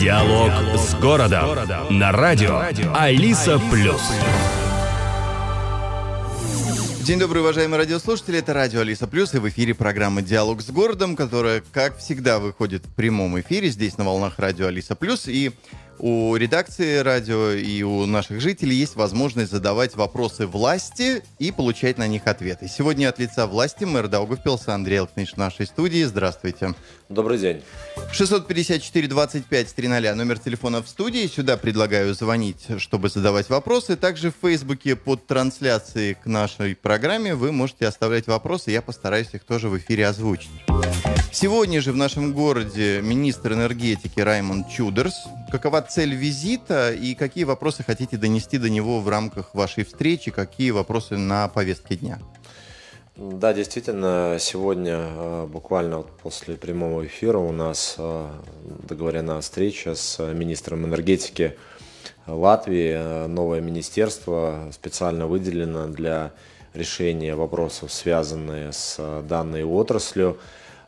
Диалог с городом на радио Алиса Плюс. День добрый, уважаемые радиослушатели. Это радио Алиса Плюс и в эфире программа «Диалог с городом», которая, как всегда, выходит в прямом эфире здесь на волнах радио Алиса Плюс. И у редакции радио и у наших жителей есть возможность задавать вопросы власти и получать на них ответы. Сегодня от лица власти мэр Даугавпилса Андрей Алкнич в нашей студии. Здравствуйте. Добрый день. 654-25-300, номер телефона в студии. Сюда предлагаю звонить, чтобы задавать вопросы. Также в Фейсбуке под трансляцией к нашей программе вы можете оставлять вопросы. Я постараюсь их тоже в эфире озвучить. Сегодня же в нашем городе министр энергетики Раймонд Чудерс. Какова цель визита и какие вопросы хотите донести до него в рамках вашей встречи? Какие вопросы на повестке дня? Да, действительно, сегодня э, буквально после прямого эфира у нас э, договорена встреча с министром энергетики Латвии. Новое министерство специально выделено для решения вопросов, связанных с данной отраслью.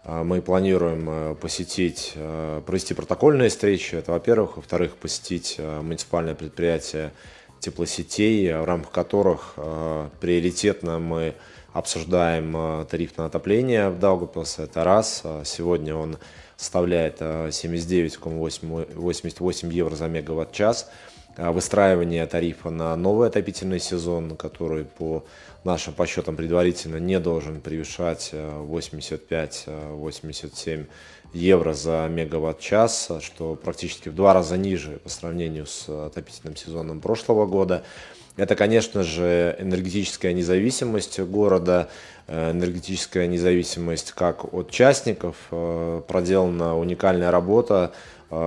А, мы планируем э, посетить, э, провести протокольные встречи, это во-первых. Во-вторых, посетить э, муниципальное предприятие теплосетей, в рамках которых приоритетно мы обсуждаем тариф на отопление в Даугавпилсе. Это раз. Сегодня он составляет 79,88 евро за мегаватт-час. Выстраивание тарифа на новый отопительный сезон, который по нашим подсчетам предварительно не должен превышать 85-87 э, евро за мегаватт-час, что практически в два раза ниже по сравнению с отопительным сезоном прошлого года. Это, конечно же, энергетическая независимость города, э, энергетическая независимость как от участников. Э, проделана уникальная работа,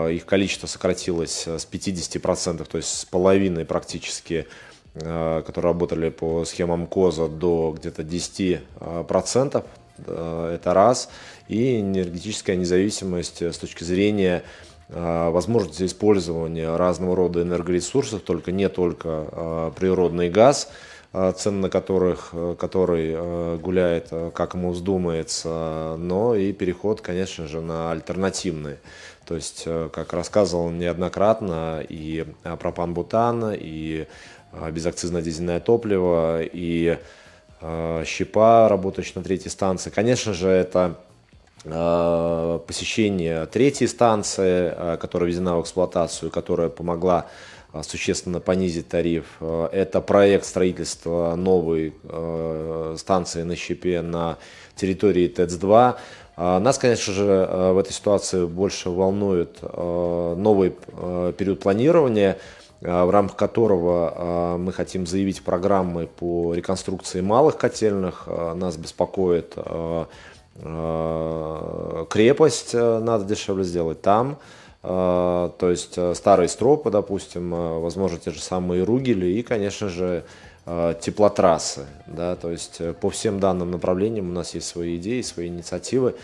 их количество сократилось с 50%, то есть с половиной практически Э, которые работали по схемам КОЗа до где-то 10%. Э, это раз. И энергетическая независимость с точки зрения э, возможности использования разного рода энергоресурсов, только не только природный газ, цены на которых, который гуляет, как ему вздумается, но и переход, конечно же, на альтернативные. То есть, как рассказывал неоднократно, и пропан-бутан, и безакцизное дизельное топливо и э, щепа, работающая на третьей станции. Конечно же, это э, посещение третьей станции, которая введена в эксплуатацию, которая помогла существенно понизить тариф. Это проект строительства новой станции на щепе на территории ТЭЦ-2. Нас, конечно же, в этой ситуации больше волнует новый период планирования – в рамках которого э, мы хотим заявить программы по реконструкции малых котельных. Э, нас беспокоит крепость, надо дешевле сделать там. То есть старые стропы, допустим, возможно, те же самые ругели и, конечно же, теплотрассы. Да, то есть по всем данным направлениям у нас есть свои идеи, свои инициативы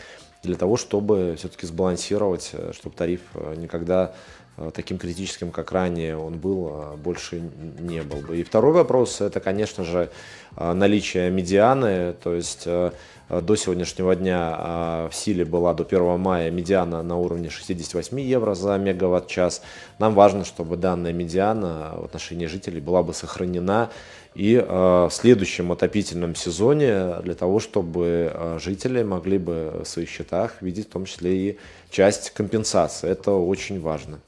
для того, чтобы все-таки сбалансировать, чтобы тариф никогда Э, таким критическим, как ранее он был, а больше не был бы. И второй вопрос, это, конечно же, э, наличие медианы, то есть э, до сегодняшнего дня а, в силе была до 1 мая медиана на уровне 68 евро за мегаватт-час. Нам важно, чтобы данная медиана в отношении жителей была бы сохранена и в следующем отопительном сезоне для того, чтобы жители могли бы в своих счетах видеть в том числе и часть компенсации. Это очень важно.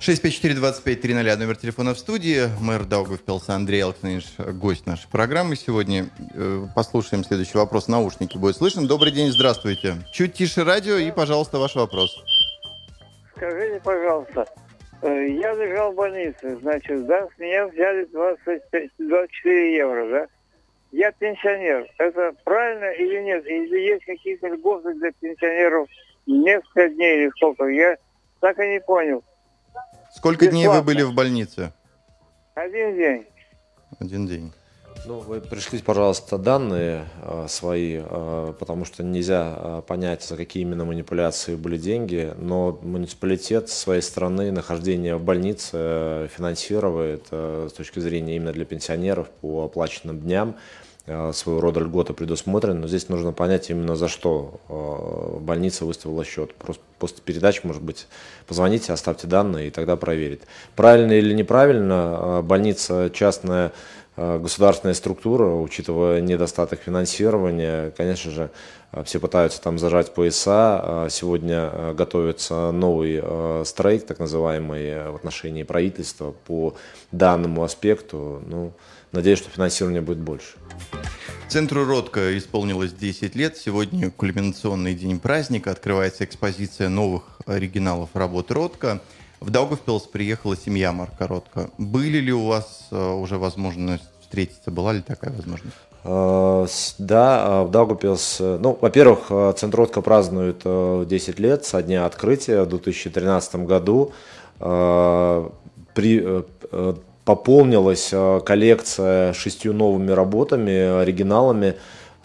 654-25-300, номер телефона в студии. Мэр Даугавпилса Андрей Алксанович, гость нашей программы сегодня. Э, послушаем следующий вопрос. Наушники будет слышен. Добрый день, здравствуйте. Чуть тише радио и, пожалуйста, ваш вопрос. Скажите, пожалуйста, э, я лежал в больнице, значит, да, с меня взяли 25, 24 евро, да? Я пенсионер. Это правильно или нет? Или есть какие-то льготы для пенсионеров несколько дней или сколько? Я так и не понял. Сколько дней вы были в больнице? Один день. Один день. Ну, вы пришлите, пожалуйста, данные э, свои, э, потому что нельзя э, понять, за какие именно манипуляции были деньги, но муниципалитет своей стороны нахождение в больнице э, финансирует э, с точки зрения именно для пенсионеров по оплаченным дням. Своего рода льготы предусмотрены, но здесь нужно понять именно за что больница выставила счет. Просто после передачи, может быть, позвоните, оставьте данные и тогда проверит. Правильно или неправильно, больница частная Э, государственная структура, учитывая недостаток финансирования, конечно же, э, все пытаются там зажать пояса. Э, сегодня готовится новый стрейк, так называемый, в отношении правительства по данному аспекту. Ну, надеюсь, что финансирование будет больше. Центру Ротко исполнилось 10 лет. Сегодня кульминационный день праздника. Открывается экспозиция новых оригиналов работ Ротко. В Даугавпилс приехала семья Марка Ротко. Были ли у вас э, уже возможность встретиться? Была ли такая возможность? Э, да, э, в Даугавпилс, ну, во-первых, Центр Ротко празднует 10 лет со дня открытия в 2013 году. При, пополнилась коллекция шестью новыми работами, оригиналами,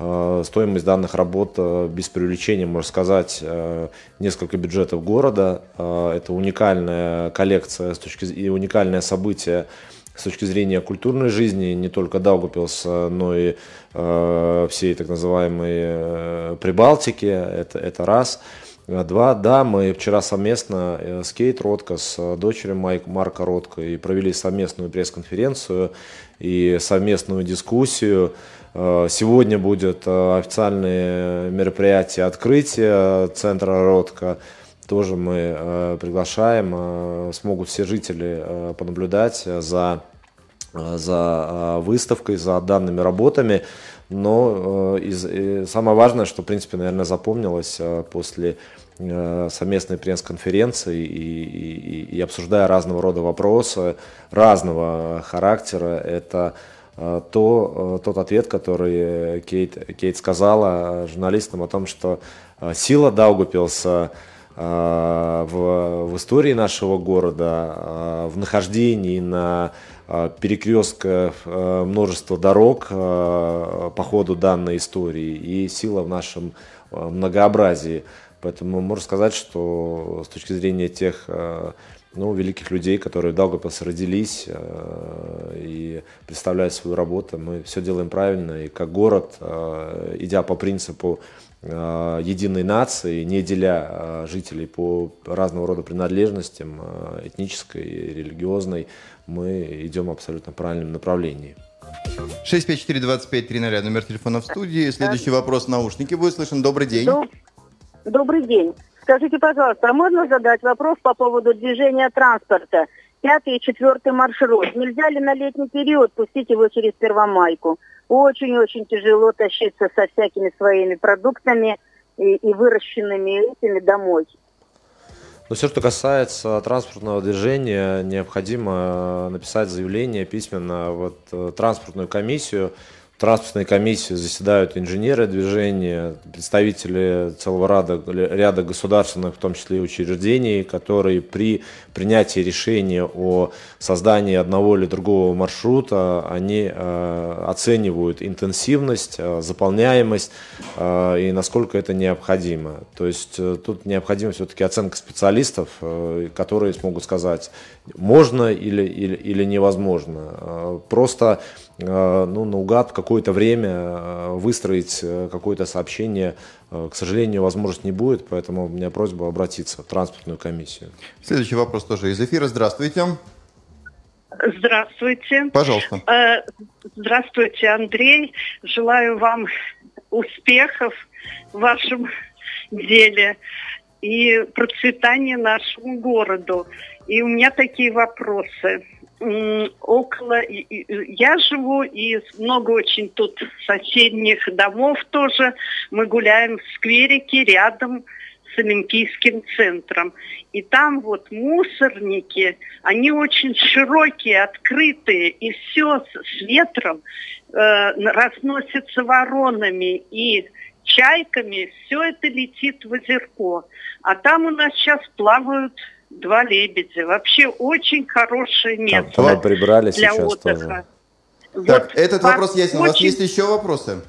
Э, стоимость данных работ э, без привлечения, можно сказать, э, несколько бюджетов города. Это уникальная коллекция с точки, и уникальное событие с точки зрения культурной жизни не только Даугапилс, но и всей так называемой Прибалтики. Это, это раз. Два, да, мы вчера совместно с Кейт Ротко, с дочерью Майк, Марка Ротко и провели совместную пресс-конференцию и совместную дискуссию Э, сегодня будет э, официальное мероприятие открытия центра Ротко. Тоже мы э, приглашаем, смогут все жители понаблюдать за, за выставкой, за данными работами. Но из, самое важное, что, в принципе, наверное, запомнилось после совместной пресс-конференции и, и, и обсуждая разного рода вопросы разного характера, это Э, то, э, тот ответ, который Кейт, Кейт сказала журналистам о том, что э, сила Даугупилса в, в истории нашего города, в нахождении на перекрестках множества дорог по ходу данной истории и сила в нашем многообразии. Поэтому можно сказать, что с точки зрения тех ну, великих людей, которые в Даугавпилсе родились и представляют свою работу. Мы все делаем правильно, и как город, идя по принципу единой нации, не деля жителей по разного рода принадлежностям, этнической, религиозной, мы идем абсолютно в правильном направлении. 654-2530, номер телефона в студии. Следующий вопрос наушники будет слышен. Добрый день. Добрый день. Скажите, пожалуйста, а можно задать вопрос по поводу движения транспорта? Пятый и четвертый маршрут. Нельзя ли на летний период пустить его через Первомайку? Очень-очень тяжело тащиться со всякими своими продуктами и, и выращенными этими домой. Но все, что касается транспортного движения, необходимо написать заявление письменно вот, транспортную комиссию транспортной комиссии заседают инженеры движения, представители целого ряда, ряда государственных, в том числе и учреждений, которые при принятии решения о создании одного или другого маршрута, они э, оценивают интенсивность, э, заполняемость э, и насколько это необходимо. То есть э, тут необходима все-таки оценка специалистов, э, которые смогут сказать, можно или, или, или невозможно. Э, просто ну, наугад какое-то время э, выстроить э, какое-то сообщение, к сожалению, возможности не будет, поэтому у меня просьба обратиться в транспортную комиссию. Следующий вопрос тоже из эфира. Здравствуйте. Здравствуйте. Пожалуйста. Здравствуйте, Андрей. Желаю вам успехов в вашем деле и процветания нашему городу. И у меня такие вопросы около... Я живу, и много очень тут соседних домов тоже. Мы гуляем в скверике рядом с Олимпийским центром. И там вот мусорники, они очень широкие, открытые, и все с ветром э, разносится воронами и чайками, все это летит в озерко. А там у нас сейчас плавают два лебедя. Вообще очень хорошее место. Там, там прибрали для сейчас отдыха. тоже. Вот так, этот вопрос ясен. Очень... У вас есть еще вопросы?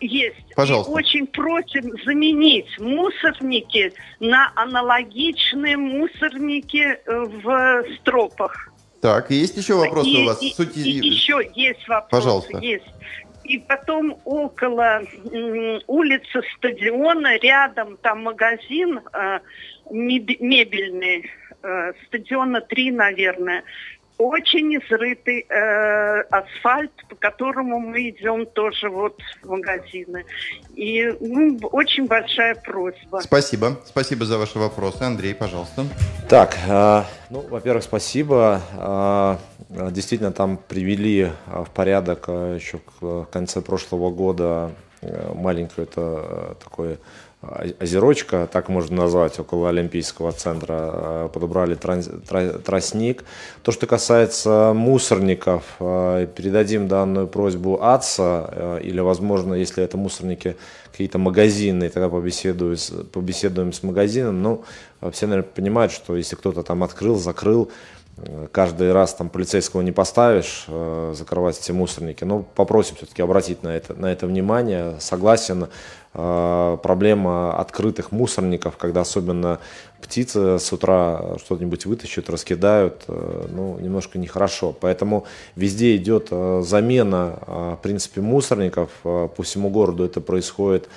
Есть. Пожалуйста. И очень просим заменить мусорники на аналогичные мусорники э, в стропах. Так, есть еще вопросы и, у вас? И, Суть... и еще есть вопросы. Пожалуйста. Есть. И потом около улицы стадиона, рядом там магазин э, мебельный, э, стадиона 3, наверное очень изрытый э, асфальт, по которому мы идем тоже вот в магазины. И ну, очень большая просьба. Спасибо. Спасибо за ваши вопросы. Андрей, пожалуйста. Так, э, ну, во-первых, спасибо. Э, действительно, там привели в порядок э, еще в конце прошлого года э, маленькое это э, такое озерочка, так можно назвать, около Олимпийского центра, э, подобрали тростник. То, что касается мусорников, э, передадим данную просьбу АЦА, э, или, возможно, если это мусорники какие-то магазины, тогда побеседую, побеседуем с магазином. Ну, все, наверное, понимают, что если кто-то там открыл, закрыл, каждый раз там полицейского не поставишь, закрывать эти мусорники. Но попросим все-таки обратить на это, на это внимание. Согласен, проблема открытых мусорников, когда особенно птицы с утра что-нибудь вытащат, раскидают, э, ну, немножко нехорошо. Поэтому везде идет э, замена, в принципе, мусорников. По всему городу это происходит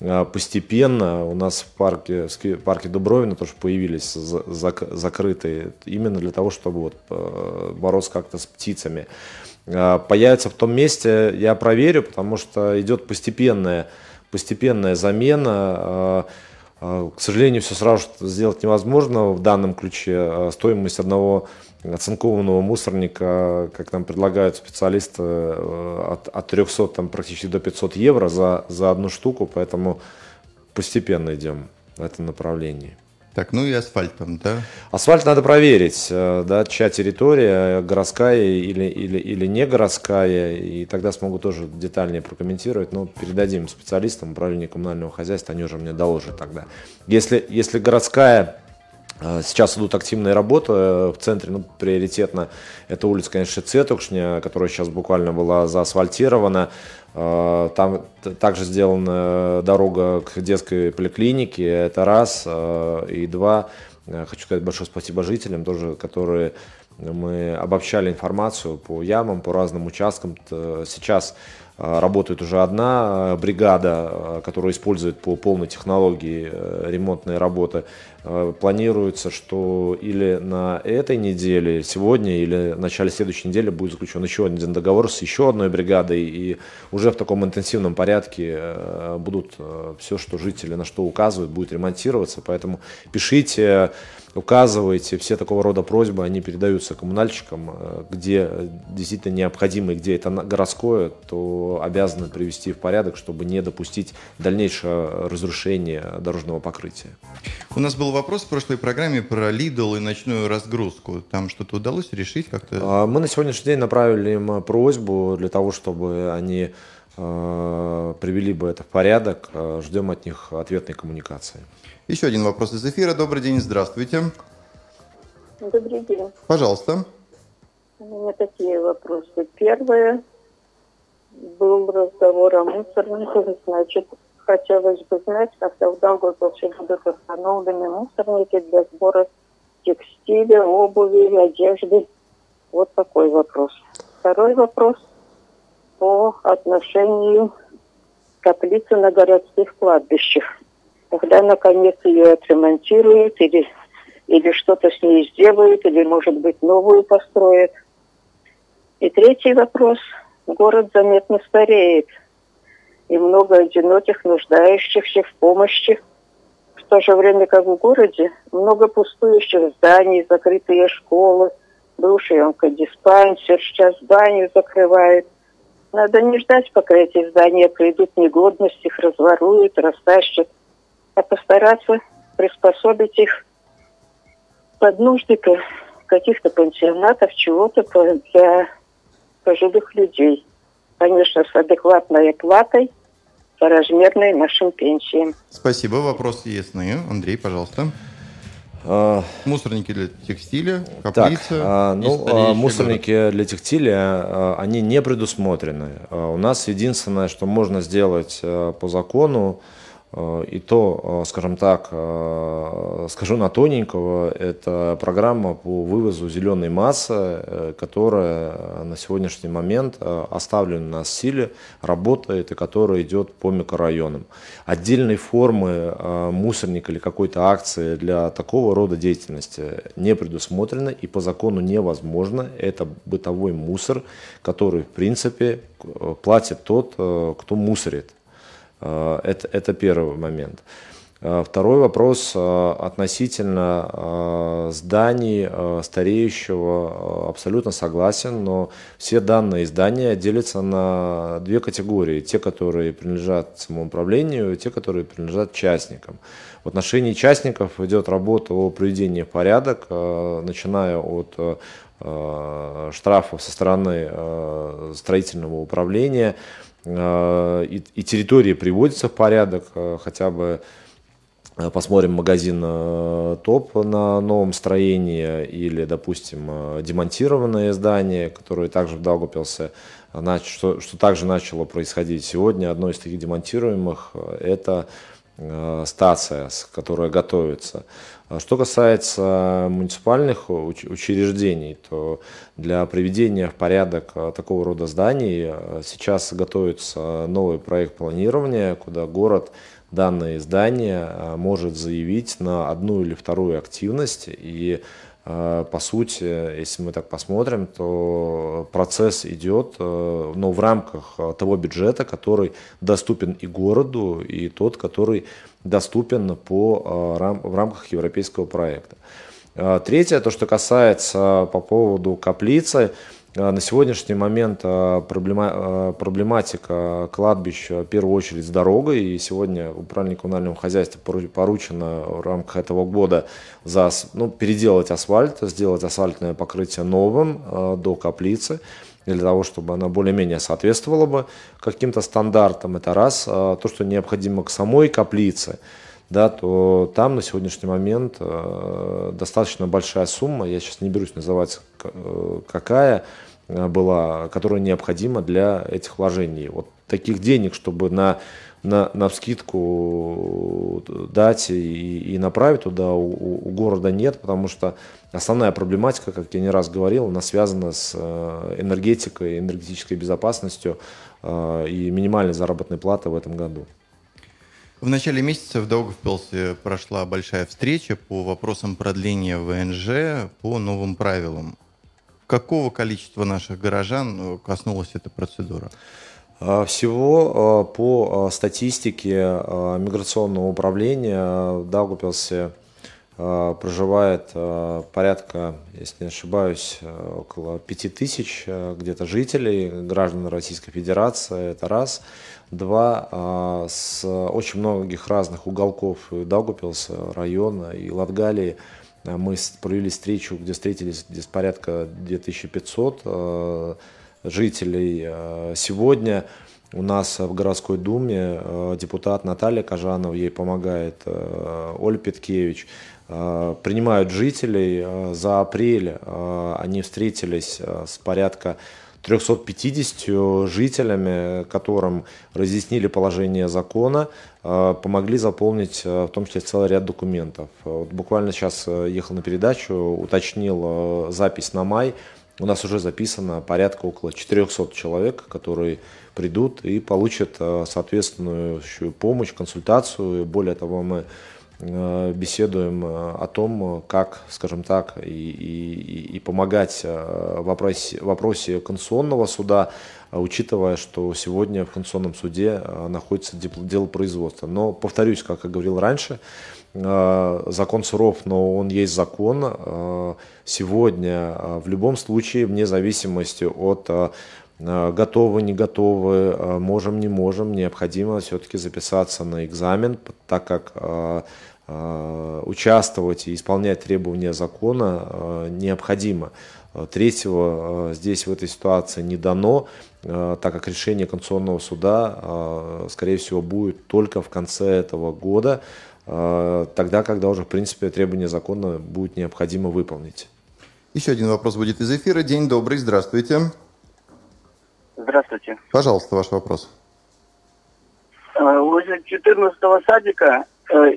постепенно. У нас в парке, в парке Дубровина тоже появились закрытые, именно для того, чтобы вот бороться как-то с птицами. Появится в том месте, я проверю, потому что идет постепенная постепенная замена. А, а, к сожалению, все сразу сделать невозможно в данном ключе. А, стоимость одного оцинкованного мусорника, как нам предлагают специалисты, от, от 300 там, практически до 500 евро за, за одну штуку, поэтому постепенно идем в этом направлении. Так, ну и асфальтом, да? Асфальт надо проверить, э, да, чья территория, городская или, или, или не городская, и тогда смогу тоже детальнее прокомментировать, но передадим специалистам управления коммунального хозяйства, они уже мне доложат тогда. Если, если городская э, Сейчас идут активные работы э, в центре, ну, приоритетно это улица, конечно, Цетукшня, которая сейчас буквально была заасфальтирована. Э, там также сделана дорога к детской поликлинике, это раз. Э, и два, э, хочу сказать большое спасибо жителям, тоже, которые мы обобщали информацию по ямам, по разным участкам. Сейчас работает уже одна бригада, которая использует по полной технологии ремонтные работы. Э, планируется, что или на этой неделе, сегодня, или в начале следующей недели будет заключен еще один договор с еще одной бригадой, и уже в таком интенсивном порядке э, будут э, все, что жители на что указывают, будет ремонтироваться. Поэтому пишите, указывайте, все такого рода просьбы, они передаются коммунальщикам, где действительно необходимо и где это городское, то обязаны привести в порядок, чтобы не допустить дальнейшее разрушение дорожного покрытия. У нас был вопрос в прошлой программе про Lidl и ночную разгрузку. Там что-то удалось решить как-то? А, мы на сегодняшний день направили им просьбу для того, чтобы они э, привели бы это в порядок. А, ждем от них ответной коммуникации. Еще один вопрос из эфира. Добрый день, здравствуйте. Добрый день. Пожалуйста. У меня такие вопросы. Первое. Был разговор о мусорниках, значит, хотелось бы знать, когда в Даугавпилсе будут установлены мусорники для сбора текстиля, обуви, одежды. Вот такой вопрос. Второй вопрос по отношению к каплице на городских кладбищах. Когда, наконец, ее отремонтируют или, или что-то с ней сделают, или, может быть, новую построят. И третий вопрос. Город заметно стареет – и много одиноких, нуждающихся в помощи. В то же время, как в городе, много пустующих зданий, закрытые школы, бывший онкодиспансер, сейчас зданию закрывают. Надо не ждать, пока эти здания придут негодность, их разворуют, растащат, а постараться приспособить их под нужды каких-то пансионатов, чего-то для пожилых людей. Конечно, с адекватной оплатой – соразмерной нашим пенсиям. Спасибо. Вопросы ясны. Андрей, пожалуйста. А, мусорники для текстиля, каплица. Так, а, ну, а, мусорники город. для текстиля, а, они не предусмотрены. У нас единственное, что можно сделать по закону, и то, э, скажем так, э, скажу на тоненького, это программа по вывозу зеленой массы, которая на сегодняшний момент оставлена на силе, работает и которая идет по микрорайонам. Отдельной формы мусорника или какой-то акции для такого рода деятельности не предусмотрено и по закону невозможно. Это бытовой мусор, который в принципе платит тот, кто мусорит. Э, это, это первый момент. Э, второй вопрос э, относительно зданий стареющего абсолютно согласен, но все данные здания делятся на две категории. Те, которые принадлежат самоуправлению, и те, которые принадлежат частникам. В отношении частников идет работа о приведении в порядок, начиная от штрафов со стороны строительного управления, и, и территории приводятся в порядок, э, хотя бы э, посмотрим магазин ТОП на новом строении или, допустим, демонтированное здание, которое также в Даугупилсе, что, что также начало происходить. Сегодня одно из таких демонтируемых – это стация, которая готовится. А что касается муниципальных учреждений, то для приведения в порядок а, такого рода зданий а, сейчас готовится новый проект планирования, куда город данные здания может заявить на одну или вторую активность. И по сути, если мы так посмотрим, то процесс идет, но в рамках того бюджета, который доступен и городу, и тот, который доступен по, э, в рамках европейского проекта. Э, третье, то, что касается по поводу каплицы, э, на сегодняшний момент проблематика кладбищ в первую очередь с дорогой. И сегодня управлению коммунального хозяйства поручено в рамках этого года за, ну, переделать асфальт, сделать асфальтное покрытие новым до каплицы для того, чтобы она более-менее соответствовала бы каким-то стандартам. Это раз. А то, что необходимо к самой каплице, да, то там на сегодняшний момент э, достаточно большая сумма, я сейчас не берусь называть э, какая э, была, которая необходима для этих вложений. Вот таких денег, чтобы на на, на скидку дать и, и направить туда у, у города нет, потому что основная проблематика, как я не раз говорил, она связана с э, энергетикой, энергетической безопасностью э, и минимальной заработной платой в этом году. В начале месяца в Даугавпилсе прошла большая встреча по вопросам продления ВНЖ по новым правилам. Какого количества наших горожан э, коснулась эта процедура? А, всего а, по а, статистике миграционного управления в Даугупилсе проживает порядка, если не ошибаюсь, около 5000 где-то жителей, граждан Российской Федерации, это раз. Два, с очень многих разных уголков Даугупилса, района и Латгалии мы провели встречу, где встретились здесь порядка 2500 жителей. Э, сегодня у нас в городской думе э, депутат Наталья Кожанова, ей помогает э, Оля Петкевич, принимают жителей. За апрель они встретились с порядка 350 жителями, которым разъяснили положение закона, помогли заполнить в том числе целый ряд документов. Вот буквально сейчас ехал на передачу, уточнил запись на май – у нас уже записано порядка около 400 человек, которые придут и получат э, соответственную помощь, консультацию. Более того, мы э, беседуем э, о том, как, скажем так, и, и, и помогать в вопросе, в вопросе конституционного суда, учитывая, что сегодня в Конституционном суде находится дело производства. Но, повторюсь, как я говорил раньше, закон суров, но он есть закон. Э, сегодня э, в любом случае, вне зависимости от готовы, не готовы, можем, не можем, необходимо все-таки записаться на экзамен, так как участвовать и исполнять требования закона необходимо. Третьего здесь в этой ситуации не дано, так как решение Конституционного суда, скорее всего, будет только в конце этого года. Э, тогда, когда уже, в принципе, требования закона будет необходимо выполнить. Еще один вопрос будет из эфира. День добрый, здравствуйте. Здравствуйте. Пожалуйста, ваш вопрос. возле 14 садика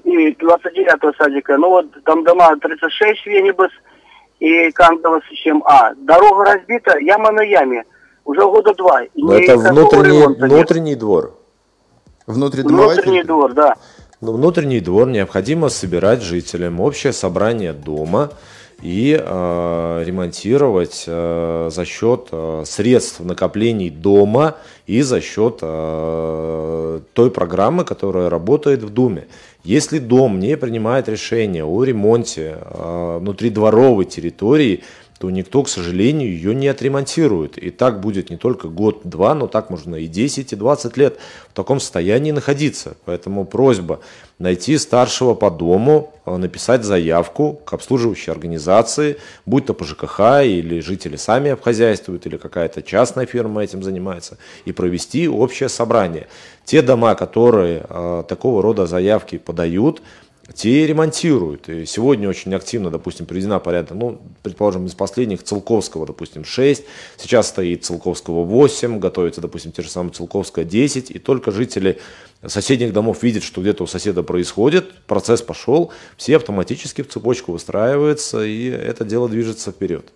и 29 садика, ну вот там дома 36 Венибас и Кандова чем А. Дорога разбита, яма на яме. Уже года два. Но это внутренний, внутренний двор. Внутренний двор, да. Внутренний двор необходимо собирать жителям. Общее собрание дома и э, ремонтировать э, за счет э, средств накоплений дома и за счет э, той программы, которая работает в Думе. Если дом не принимает решение о ремонте э, внутридворовой территории, то никто, к сожалению, ее не отремонтирует. И так будет не только год-два, но так можно и 10, и 20 лет в таком состоянии находиться. Поэтому просьба найти старшего по дому, э, написать заявку к обслуживающей организации, будь то по ЖКХ или жители сами обхозяйствуют, или какая-то частная фирма этим занимается, и провести общее собрание. Те дома, которые э, такого рода заявки подают, те ремонтируют. И сегодня очень активно, допустим, приведена порядок, ну, предположим, из последних Целковского, допустим, 6, сейчас стоит Целковского 8, готовится, допустим, те же самые Целковская 10, и только жители соседних домов видят, что где-то у соседа происходит, процесс пошел, все автоматически в цепочку выстраиваются, и это дело движется вперед.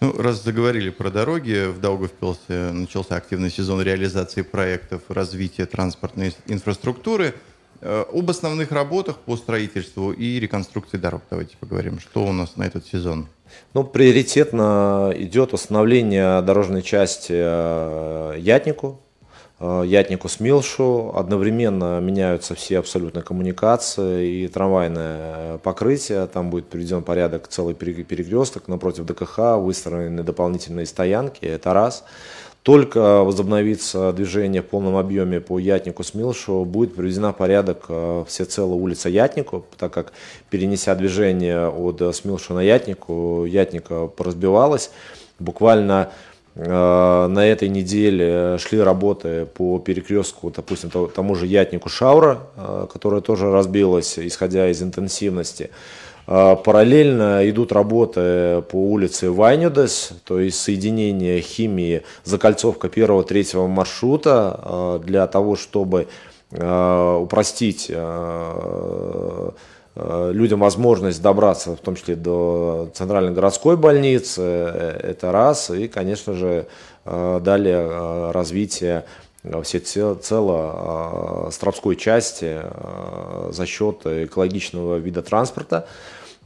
Ну, раз заговорили про дороги, в Даугавпилсе начался активный сезон реализации проектов развития транспортной инфраструктуры – об основных работах по строительству и реконструкции дорог давайте поговорим. Что у нас на этот сезон? Ну, приоритетно идет восстановление дорожной части э, Ятнику, э, Ятнику Смилшу. Одновременно меняются все абсолютно коммуникации и трамвайное покрытие. Там будет приведен порядок целый перекресток напротив ДКХ, выстроены дополнительные стоянки. Это раз. Только возобновится движение в полном объеме по Ятнику Смилшу, будет приведена порядок э, всецело улица Ятнику, так как перенеся движение от Смилшу на Ятнику, Ятника поразбивалась. Буквально э, на этой неделе шли работы по перекрестку, допустим, тому же Ятнику Шаура, э, которая тоже разбилась, исходя из интенсивности. А, параллельно идут работы по улице Вайнюдес, то есть соединение химии, закольцовка первого-третьего маршрута а, для того, чтобы а, упростить людям возможность добраться, в том числе до центральной городской больницы, это раз, и, конечно же, далее развитие все цело Стропской части за счет экологичного вида транспорта.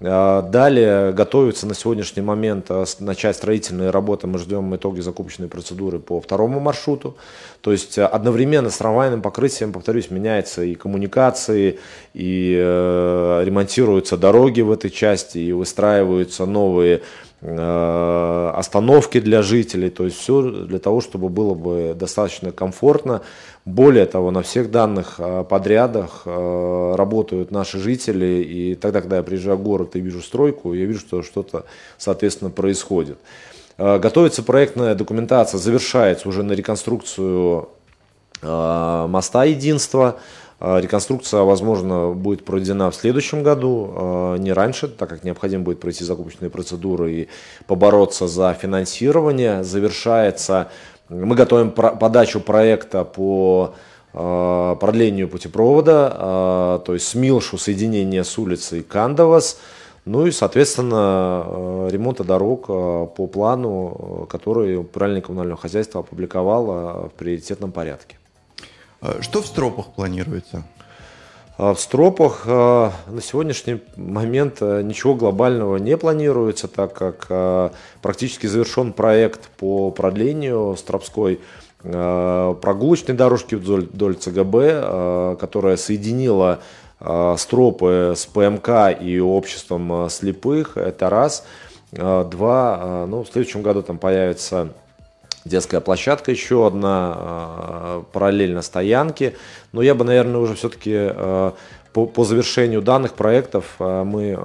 А, далее готовится на сегодняшний момент а, начать строительные работы. Мы ждем итоги закупочной процедуры по второму маршруту. То есть а, одновременно с трамвайным покрытием, повторюсь, меняются и коммуникации, и э, ремонтируются дороги в этой части, и выстраиваются новые остановки для жителей, то есть все для того, чтобы было бы достаточно комфортно. Более того, на всех данных э, подрядах э, работают наши жители, и тогда, когда я приезжаю в город и вижу стройку, я вижу, что что-то, соответственно, происходит. Готовится проектная документация, завершается уже на реконструкцию моста единства. А, реконструкция, возможно, будет проведена в следующем году, а, не раньше, так как необходимо будет пройти закупочные процедуры и побороться за финансирование. Завершается, мы готовим подачу проекта по а, продлению путепровода, то есть с Милшу соединение с улицей Кандовас, ну и, соответственно, ремонта дорог по плану, который Управление коммунального хозяйства опубликовало в приоритетном порядке. А что в стропах планируется? А в стропах а, на сегодняшний момент ничего глобального не планируется, так как практически завершен проект по продлению Стропской прогулочной дорожки вдоль, вдоль ЦГБ, которая соединила стропы с ПМК и обществом слепых. Это раз. Два, ну, в следующем году там появится детская площадка еще одна, а, параллельно стоянке. Но я бы, наверное, уже все-таки а, по, по завершению данных проектов а, мы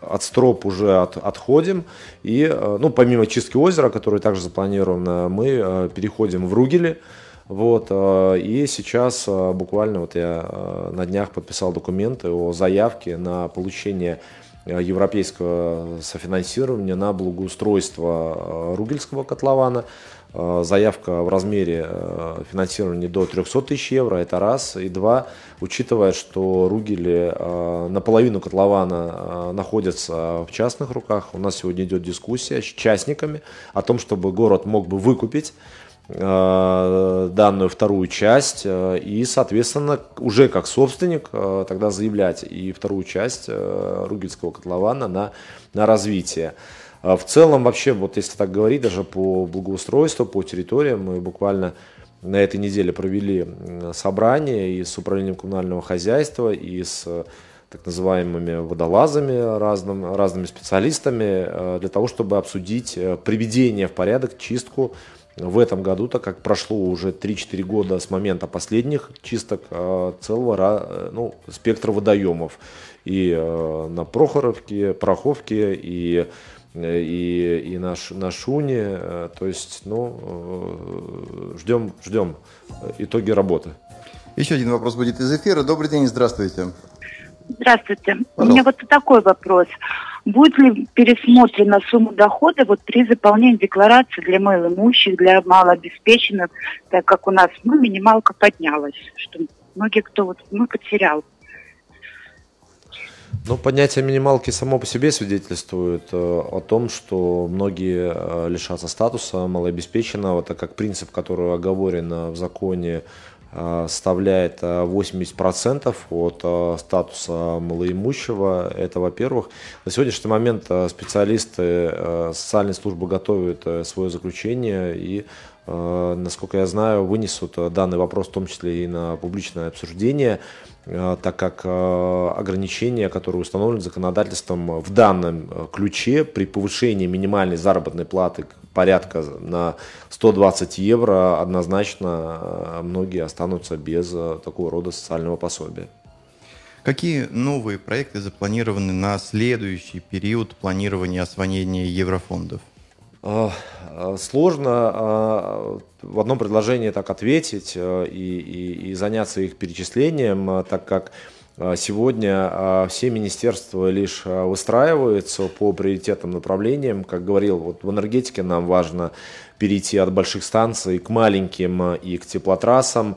от строп уже от, отходим. И, ну, помимо чистки озера, которая также запланирована, мы переходим в Ругели. Вот, и сейчас буквально вот я на днях подписал документы о заявке на получение европейского софинансирования на благоустройство Ругельского котлована. Заявка в размере финансирования до 300 тысяч евро, это раз. И два, учитывая, что Ругели наполовину котлована находятся в частных руках, у нас сегодня идет дискуссия с частниками о том, чтобы город мог бы выкупить Э, данную вторую часть э, и, соответственно, уже как собственник э, тогда заявлять и вторую часть Ругельского котлована на, на развитие. В целом, вообще, вот если так говорить, даже по благоустройству, по территориям, мы буквально на этой неделе провели собрание и с управлением коммунального хозяйства, и с так называемыми водолазами, разным, разными специалистами, для того, чтобы обсудить приведение в порядок, чистку в этом году, так как прошло уже 3-4 года с момента последних чисток а, целого э, ну, спектра водоемов. И э, на Прохоровке, Пороховке, и, э, и, и на, на Шуне. То есть, ну, ждем, ждем итоги работы. Еще один вопрос будет из эфира. Добрый день, здравствуйте. Здравствуйте. Пожалуйста. У меня вот такой вопрос. Будет ли пересмотрена сумма дохода вот при заполнении декларации для малоимущих, для малообеспеченных, так как у нас ну, минималка поднялась, что многие кто вот ну, потерял. Ну, понятие минималки само по себе свидетельствует э, о том, что многие э, лишатся статуса малообеспеченного, так как принцип, который оговорен в законе Э, составляет 80% э, от э, статуса малоимущего. Это, во-первых. На сегодняшний момент специалисты социальной службы готовят свое заключение и насколько я знаю, вынесут данный вопрос в том числе и на публичное обсуждение, так как ограничения, которые установлены законодательством в данном ключе при повышении минимальной заработной платы порядка на 120 евро, однозначно э, многие останутся без э, такого рода социального пособия. Какие новые проекты запланированы на следующий период планирования освоения еврофондов? Э, сложно в одном предложении так ответить и, и, и заняться их перечислением, так как сегодня все министерства лишь выстраиваются по приоритетным направлениям. Как говорил, вот в энергетике нам важно перейти от больших станций к маленьким и к теплотрассам.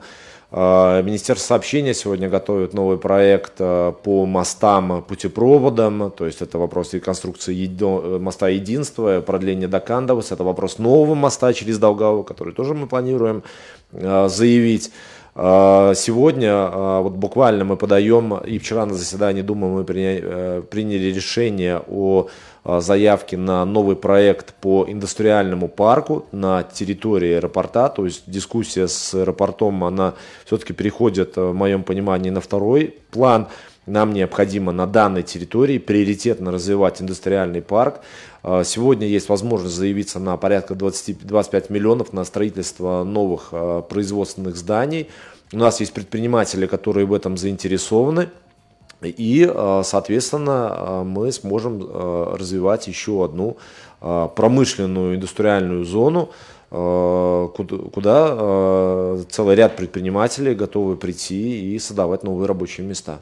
Министерство сообщения сегодня готовит новый проект по мостам, путепроводам, то есть это вопрос реконструкции моста единства, продления до Кандовас, это вопрос нового моста через Долгаву, который тоже мы планируем заявить. Сегодня вот буквально мы подаем, и вчера на заседании Думы мы э, приняли решение о а, заявке на новый проект по индустриальному парку на территории аэропорта. То есть дискуссия с аэропортом, она все-таки переходит, в моем понимании, на второй план. Нам необходимо на данной территории приоритетно развивать индустриальный парк. Сегодня есть возможность заявиться на порядка 20, 25 миллионов на строительство новых производственных зданий. У нас есть предприниматели, которые в этом заинтересованы. И, соответственно, мы сможем развивать еще одну промышленную индустриальную зону, куда целый ряд предпринимателей готовы прийти и создавать новые рабочие места.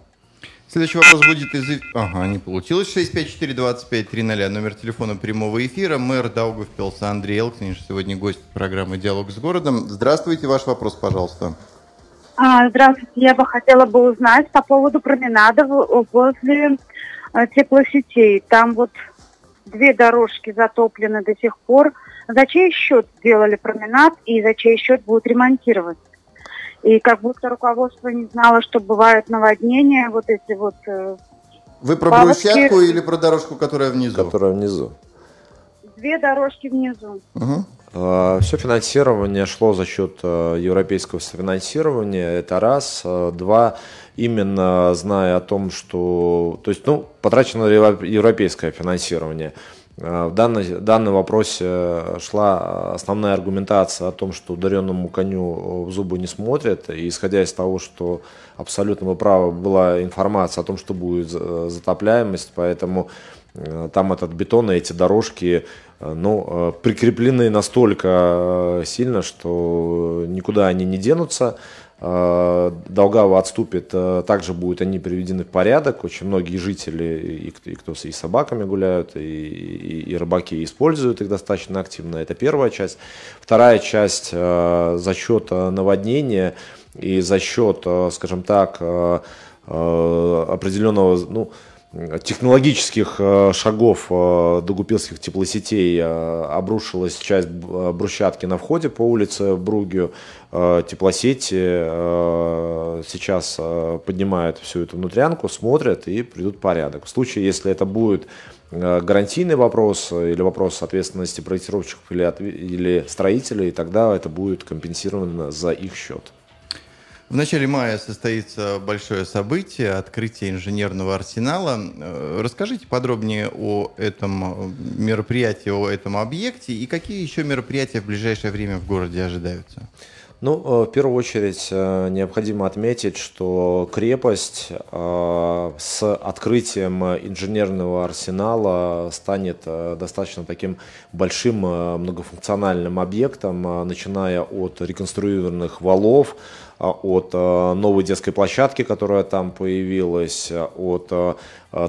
Следующий вопрос будет из... Ага, не получилось. 654-25-00, номер телефона прямого эфира. Мэр Даугавпилса Андрей Элкниш, сегодня гость программы «Диалог с городом». Здравствуйте, ваш вопрос, пожалуйста. А, здравствуйте, я бы хотела бы узнать по поводу променада возле э, теплосетей. Там вот две дорожки затоплены до сих пор. За чей счет сделали променад и за чей счет будут ремонтировать? И как будто руководство не знало, что бывают наводнения, вот эти вот... Э, Вы про брусчатку или про дорожку, которая внизу? Которая внизу. Две дорожки внизу. Угу. Все финансирование шло за счет э, европейского софинансирования, это раз. Э, два, именно зная о том, что... То есть, ну, потрачено европейское финансирование. Э, в данной, в данном вопросе э, шла основная аргументация о том, что ударенному коню в зубы не смотрят. И исходя из того, что абсолютно вы правы, была информация о том, что будет затопляемость, поэтому э, там этот бетон и эти дорожки ну, прикреплены настолько сильно, что никуда они не денутся. э, Долгава отступит, э, также будут они приведены в порядок. Очень многие жители, и, кто и с собаками гуляют, и, и, и рыбаки используют их достаточно активно. Это первая часть. Вторая часть за счет наводнения и за счет, скажем так, определенного, ну, технологических э, шагов э, догупилских теплосетей э, обрушилась часть брусчатки на входе по улице Бругию. Теплосети сейчас поднимают всю эту внутрянку, смотрят и придут порядок. В случае, если это будет гарантийный вопрос или вопрос ответственности проектировщиков или, или строителей, тогда это будет компенсировано за их счет. В начале мая состоится большое событие, открытие инженерного арсенала. Э, расскажите подробнее о этом э, мероприятии, о этом объекте и какие еще мероприятия в ближайшее время в городе ожидаются? Ну, э, в первую очередь необходимо отметить, что крепость с открытием инженерного арсенала станет достаточно таким большим многофункциональным объектом, начиная от реконструированных валов, от новой детской площадки, которая там появилась, от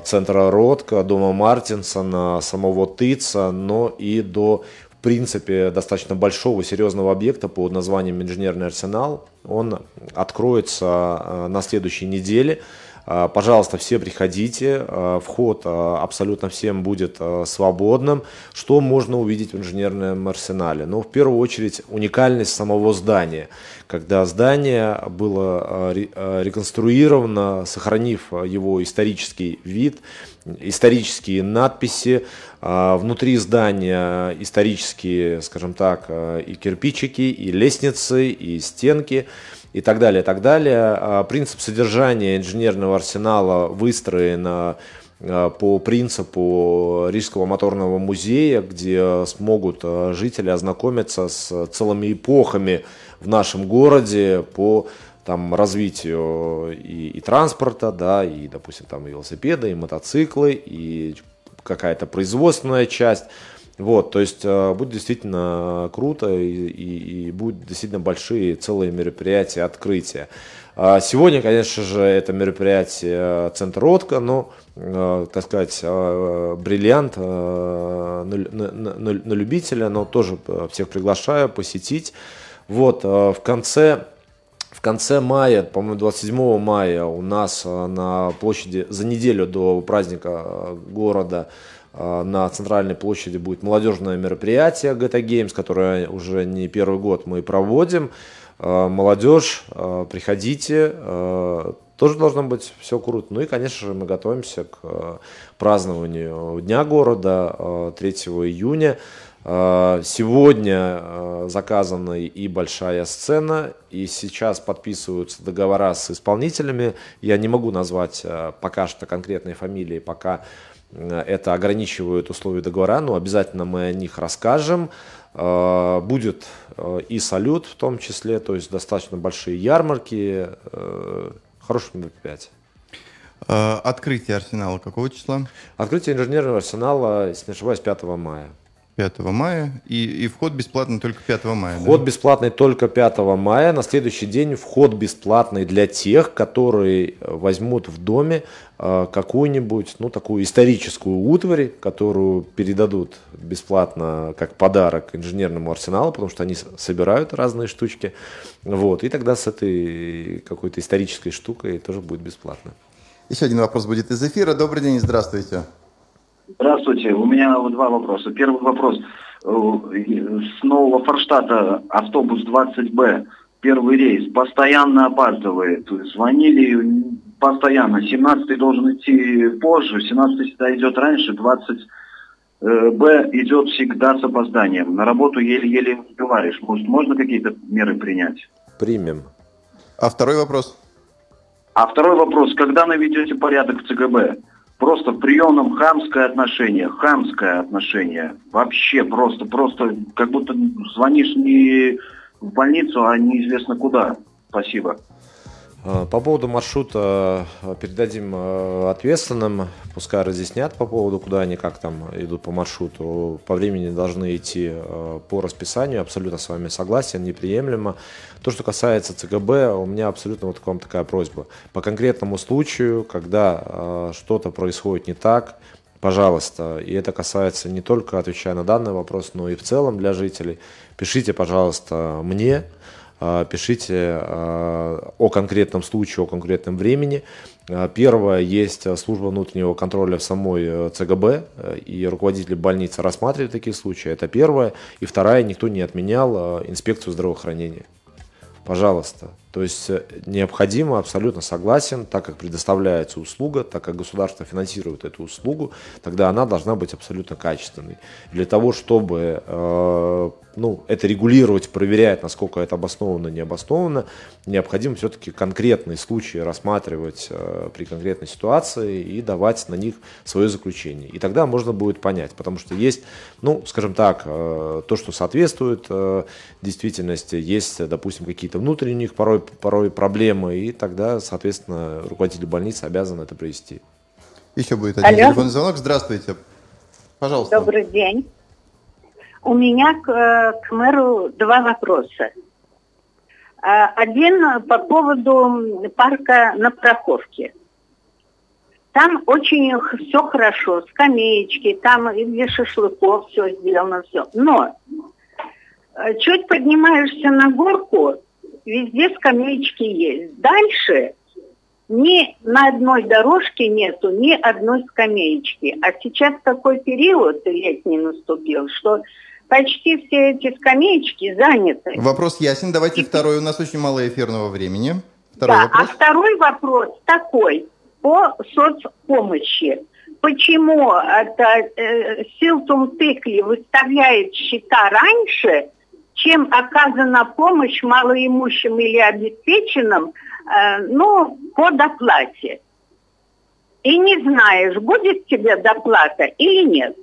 центра Ротка, дома Мартинсона, самого Тыца, но и до принципе, достаточно большого, серьезного объекта под названием «Инженерный арсенал». Он откроется на следующей неделе. Пожалуйста, все приходите. Вход абсолютно всем будет свободным. Что можно увидеть в инженерном арсенале? Ну, в первую очередь, уникальность самого здания когда здание было э, э, реконструировано, сохранив его исторический вид, исторические надписи, э, внутри здания исторические, скажем так, и кирпичики, и лестницы, и стенки и так далее, так далее. Принцип содержания инженерного арсенала выстроен по принципу Рижского моторного музея, где смогут жители ознакомиться с целыми эпохами в нашем городе по там, развитию и, и транспорта, да, и, допустим, там и велосипеды, и мотоциклы, и какая-то производственная часть. Вот, то есть э, будет действительно круто и, и, и будут действительно большие целые мероприятия, открытия. А сегодня, конечно же, это мероприятие Центр Ротко, но, э, так сказать, э, бриллиант на, на, на, на любителя, но тоже всех приглашаю посетить. Вот, э, в конце, в конце мая, по-моему, 27 мая у нас э, на площади, за неделю до праздника э, города, на центральной площади будет молодежное мероприятие GTA Games, которое уже не первый год мы проводим. Молодежь, приходите, тоже должно быть все круто. Ну и, конечно же, мы готовимся к празднованию Дня города 3 июня. А, сегодня а, заказана и большая сцена, и сейчас подписываются договора с исполнителями. Я не могу назвать а, пока что конкретные фамилии, пока это ограничивают условия договора, но обязательно мы о них расскажем. Будет и салют в том числе, то есть достаточно большие ярмарки, хорошее мероприятие. Открытие арсенала какого числа? Открытие инженерного арсенала, если не ошибаюсь, 5 мая. 5 мая. И, и вход бесплатный только 5 мая. Вход да? бесплатный только 5 мая. На следующий день вход бесплатный для тех, которые возьмут в доме э, какую-нибудь, ну, такую историческую утварь, которую передадут бесплатно как подарок инженерному арсеналу, потому что они собирают разные штучки. Вот. И тогда с этой какой-то исторической штукой тоже будет бесплатно. Еще один вопрос будет из эфира. Добрый день, здравствуйте. Здравствуйте. У меня два вопроса. Первый вопрос. Э, с нового Форштата автобус 20Б, первый рейс, постоянно опаздывает. Звонили постоянно. 17-й должен идти позже, 17-й всегда идет раньше, 20 Б идет всегда с опозданием. На работу еле-еле говоришь. Может, можно какие-то меры принять? Примем. А второй вопрос? А второй вопрос. Когда наведете порядок в ЦГБ? Просто в приемном хамское отношение, хамское отношение. Вообще просто, просто как будто звонишь не в больницу, а неизвестно куда. Спасибо. А, по поводу маршрута а, передадим а, ответственным, пускай разъяснят по поводу, куда они как там идут по маршруту. По времени должны идти по расписанию, абсолютно с вами согласен, неприемлемо. То, что касается ЦГБ, у меня абсолютно вот к вам такая просьба. По конкретному случаю, когда что-то происходит не так, пожалуйста, и это касается не только отвечая на данный вопрос, но и в целом для жителей, пишите, пожалуйста, мне, пишите а, о конкретном случае, о конкретном времени. А, первое, есть служба внутреннего контроля в самой э, ЦГБ, э, и руководители больницы рассматривают такие случаи. Это первое. И второе, никто не отменял инспекцию здравоохранения. Пожалуйста. То есть э, необходимо, абсолютно согласен, так как предоставляется услуга, так как государство финансирует эту услугу, тогда она должна быть абсолютно качественной. Для того, чтобы ну, это регулировать, проверять, насколько это обосновано, не обосновано, необходимо все-таки конкретные случаи рассматривать э, при конкретной ситуации и давать на них свое заключение. И тогда можно будет понять, потому что есть, ну, скажем так, э, то, что соответствует э, действительности, есть, допустим, какие-то внутренние у них порой, порой проблемы, и тогда, соответственно, руководитель больницы обязан это провести. Еще будет один Алло. телефонный звонок. Здравствуйте. Пожалуйста. Добрый день. У меня к, э, к мэру два вопроса. А, один по поводу парка на Проховке. Там очень все хорошо, скамеечки, там и для шашлыков все сделано, все. Но э, чуть поднимаешься на горку, везде скамеечки есть. Дальше ни на одной дорожке нету ни одной скамеечки. А сейчас такой период летний наступил, что почти все эти скамеечки заняты. Вопрос ясен. Давайте второй. У нас очень мало эфирного времени. Второй да, вопрос. а второй вопрос такой по соцпомощи. Почему это э, Силтум Тыкли выставляет счета раньше, чем оказана помощь малоимущим или обеспеченным, э, ну, по доплате? И не знаешь, будет тебе доплата или нет.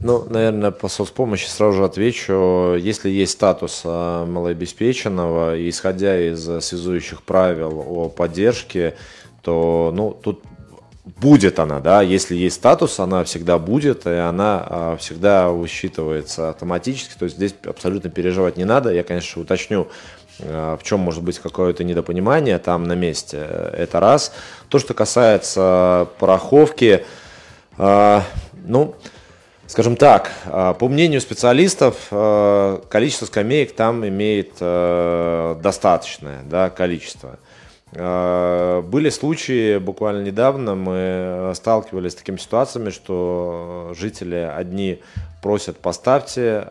Ну, наверное, по соцпомощи сразу же отвечу. Если есть статус а, малообеспеченного, исходя из связующих правил о поддержке, то ну, тут будет она, да, если есть статус, она всегда будет, и она а, всегда высчитывается автоматически, то есть здесь абсолютно переживать не надо. Я, конечно, уточню, а, в чем может быть какое-то недопонимание там на месте, это раз. То, что касается пороховки, ну, Скажем так, а, по мнению специалистов, а, количество скамеек там имеет а, достаточное да, количество. Были случаи, буквально недавно мы сталкивались с такими ситуациями, что жители одни просят поставьте,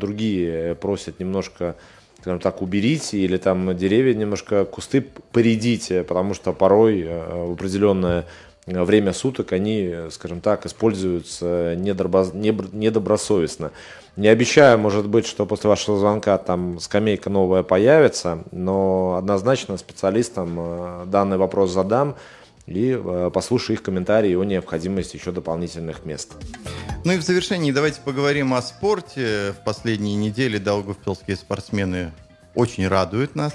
другие просят немножко скажем так, уберите или там деревья немножко, кусты поредите, потому что порой в определенное время суток они, скажем так, используются недобросовестно. Не обещаю, может быть, что после вашего звонка там скамейка новая появится, но однозначно специалистам э, данный вопрос задам и э, послушаю их комментарии о необходимости еще дополнительных мест. Ну и в завершении давайте поговорим о спорте. В последние недели долгопилские спортсмены очень радуют нас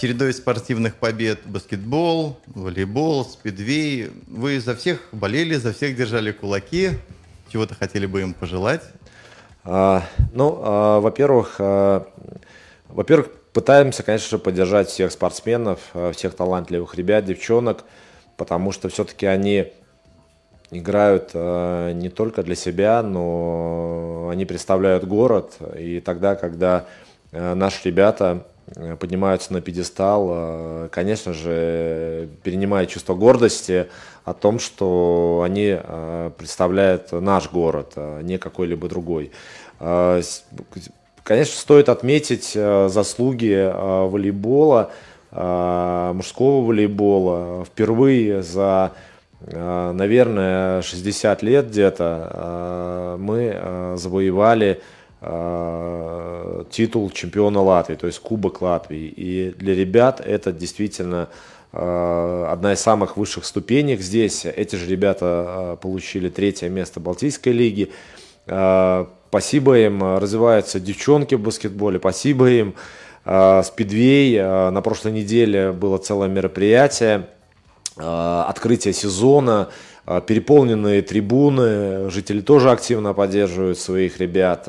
чередой спортивных побед баскетбол, волейбол, спидвей. Вы за всех болели, за всех держали кулаки. Чего-то хотели бы им пожелать? А, ну, а, во-первых, а, во-первых, пытаемся, конечно же, поддержать всех спортсменов, а, всех талантливых ребят, девчонок, потому что все-таки они играют а, не только для себя, но они представляют город. И тогда, когда наши ребята Э, поднимаются на пьедестал, э, конечно же, перенимая чувство гордости о том, что они э, представляют наш город, а не какой-либо другой. Конечно, стоит отметить заслуги волейбола, мужского волейбола. Впервые за, наверное, 60 лет где-то мы завоевали Э, титул чемпиона Латвии, то есть Кубок Латвии. И для ребят это действительно э, одна из самых высших ступенек здесь. Эти же ребята э, получили третье место Балтийской лиги. Спасибо им, развиваются девчонки в баскетболе, спасибо им. Спидвей. На прошлой неделе было целое мероприятие, открытие сезона, переполненные трибуны, жители тоже активно поддерживают своих ребят.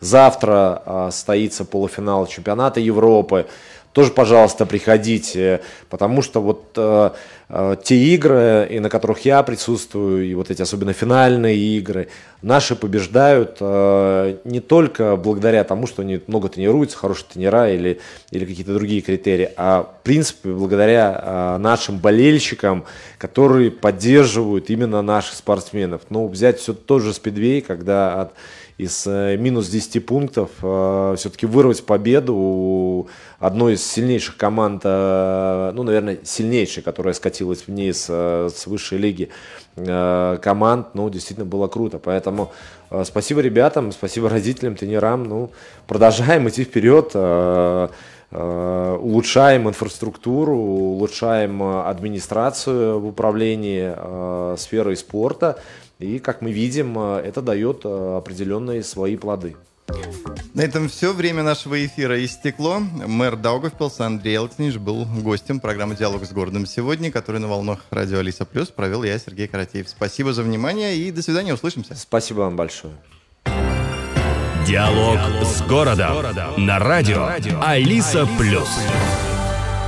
Завтра состоится полуфинал чемпионата Европы тоже, пожалуйста, приходите, потому что вот э, э, те игры, и на которых я присутствую, и вот эти особенно финальные игры, наши побеждают э, не только благодаря тому, что они много тренируются, хорошие тренера или, или какие-то другие критерии, а в принципе благодаря э, нашим болельщикам, которые поддерживают именно наших спортсменов. Ну, взять все тот же спидвей, когда от из э, минус 10 пунктов э, все-таки вырвать победу у одной из сильнейших команд, э, ну, наверное, сильнейшей, которая скатилась вниз с высшей лиги команд, ну, действительно было круто. Поэтому спасибо ребятам, спасибо родителям, тренерам. Ну, продолжаем идти вперед улучшаем инфраструктуру, улучшаем администрацию в управлении сферой спорта. И, как мы видим, э, это дает э, определенные свои плоды. На этом все. Время нашего эфира истекло. Мэр Даугавпилса Андрей Элкснич был гостем программы «Диалог с городом» сегодня, который на волнах радио Алиса Плюс провел я, Сергей Каратеев. Спасибо за внимание и до свидания. Услышимся. Спасибо вам большое. Диалог, Диалог с городом. городом. На радио, радио. Алиса Плюс.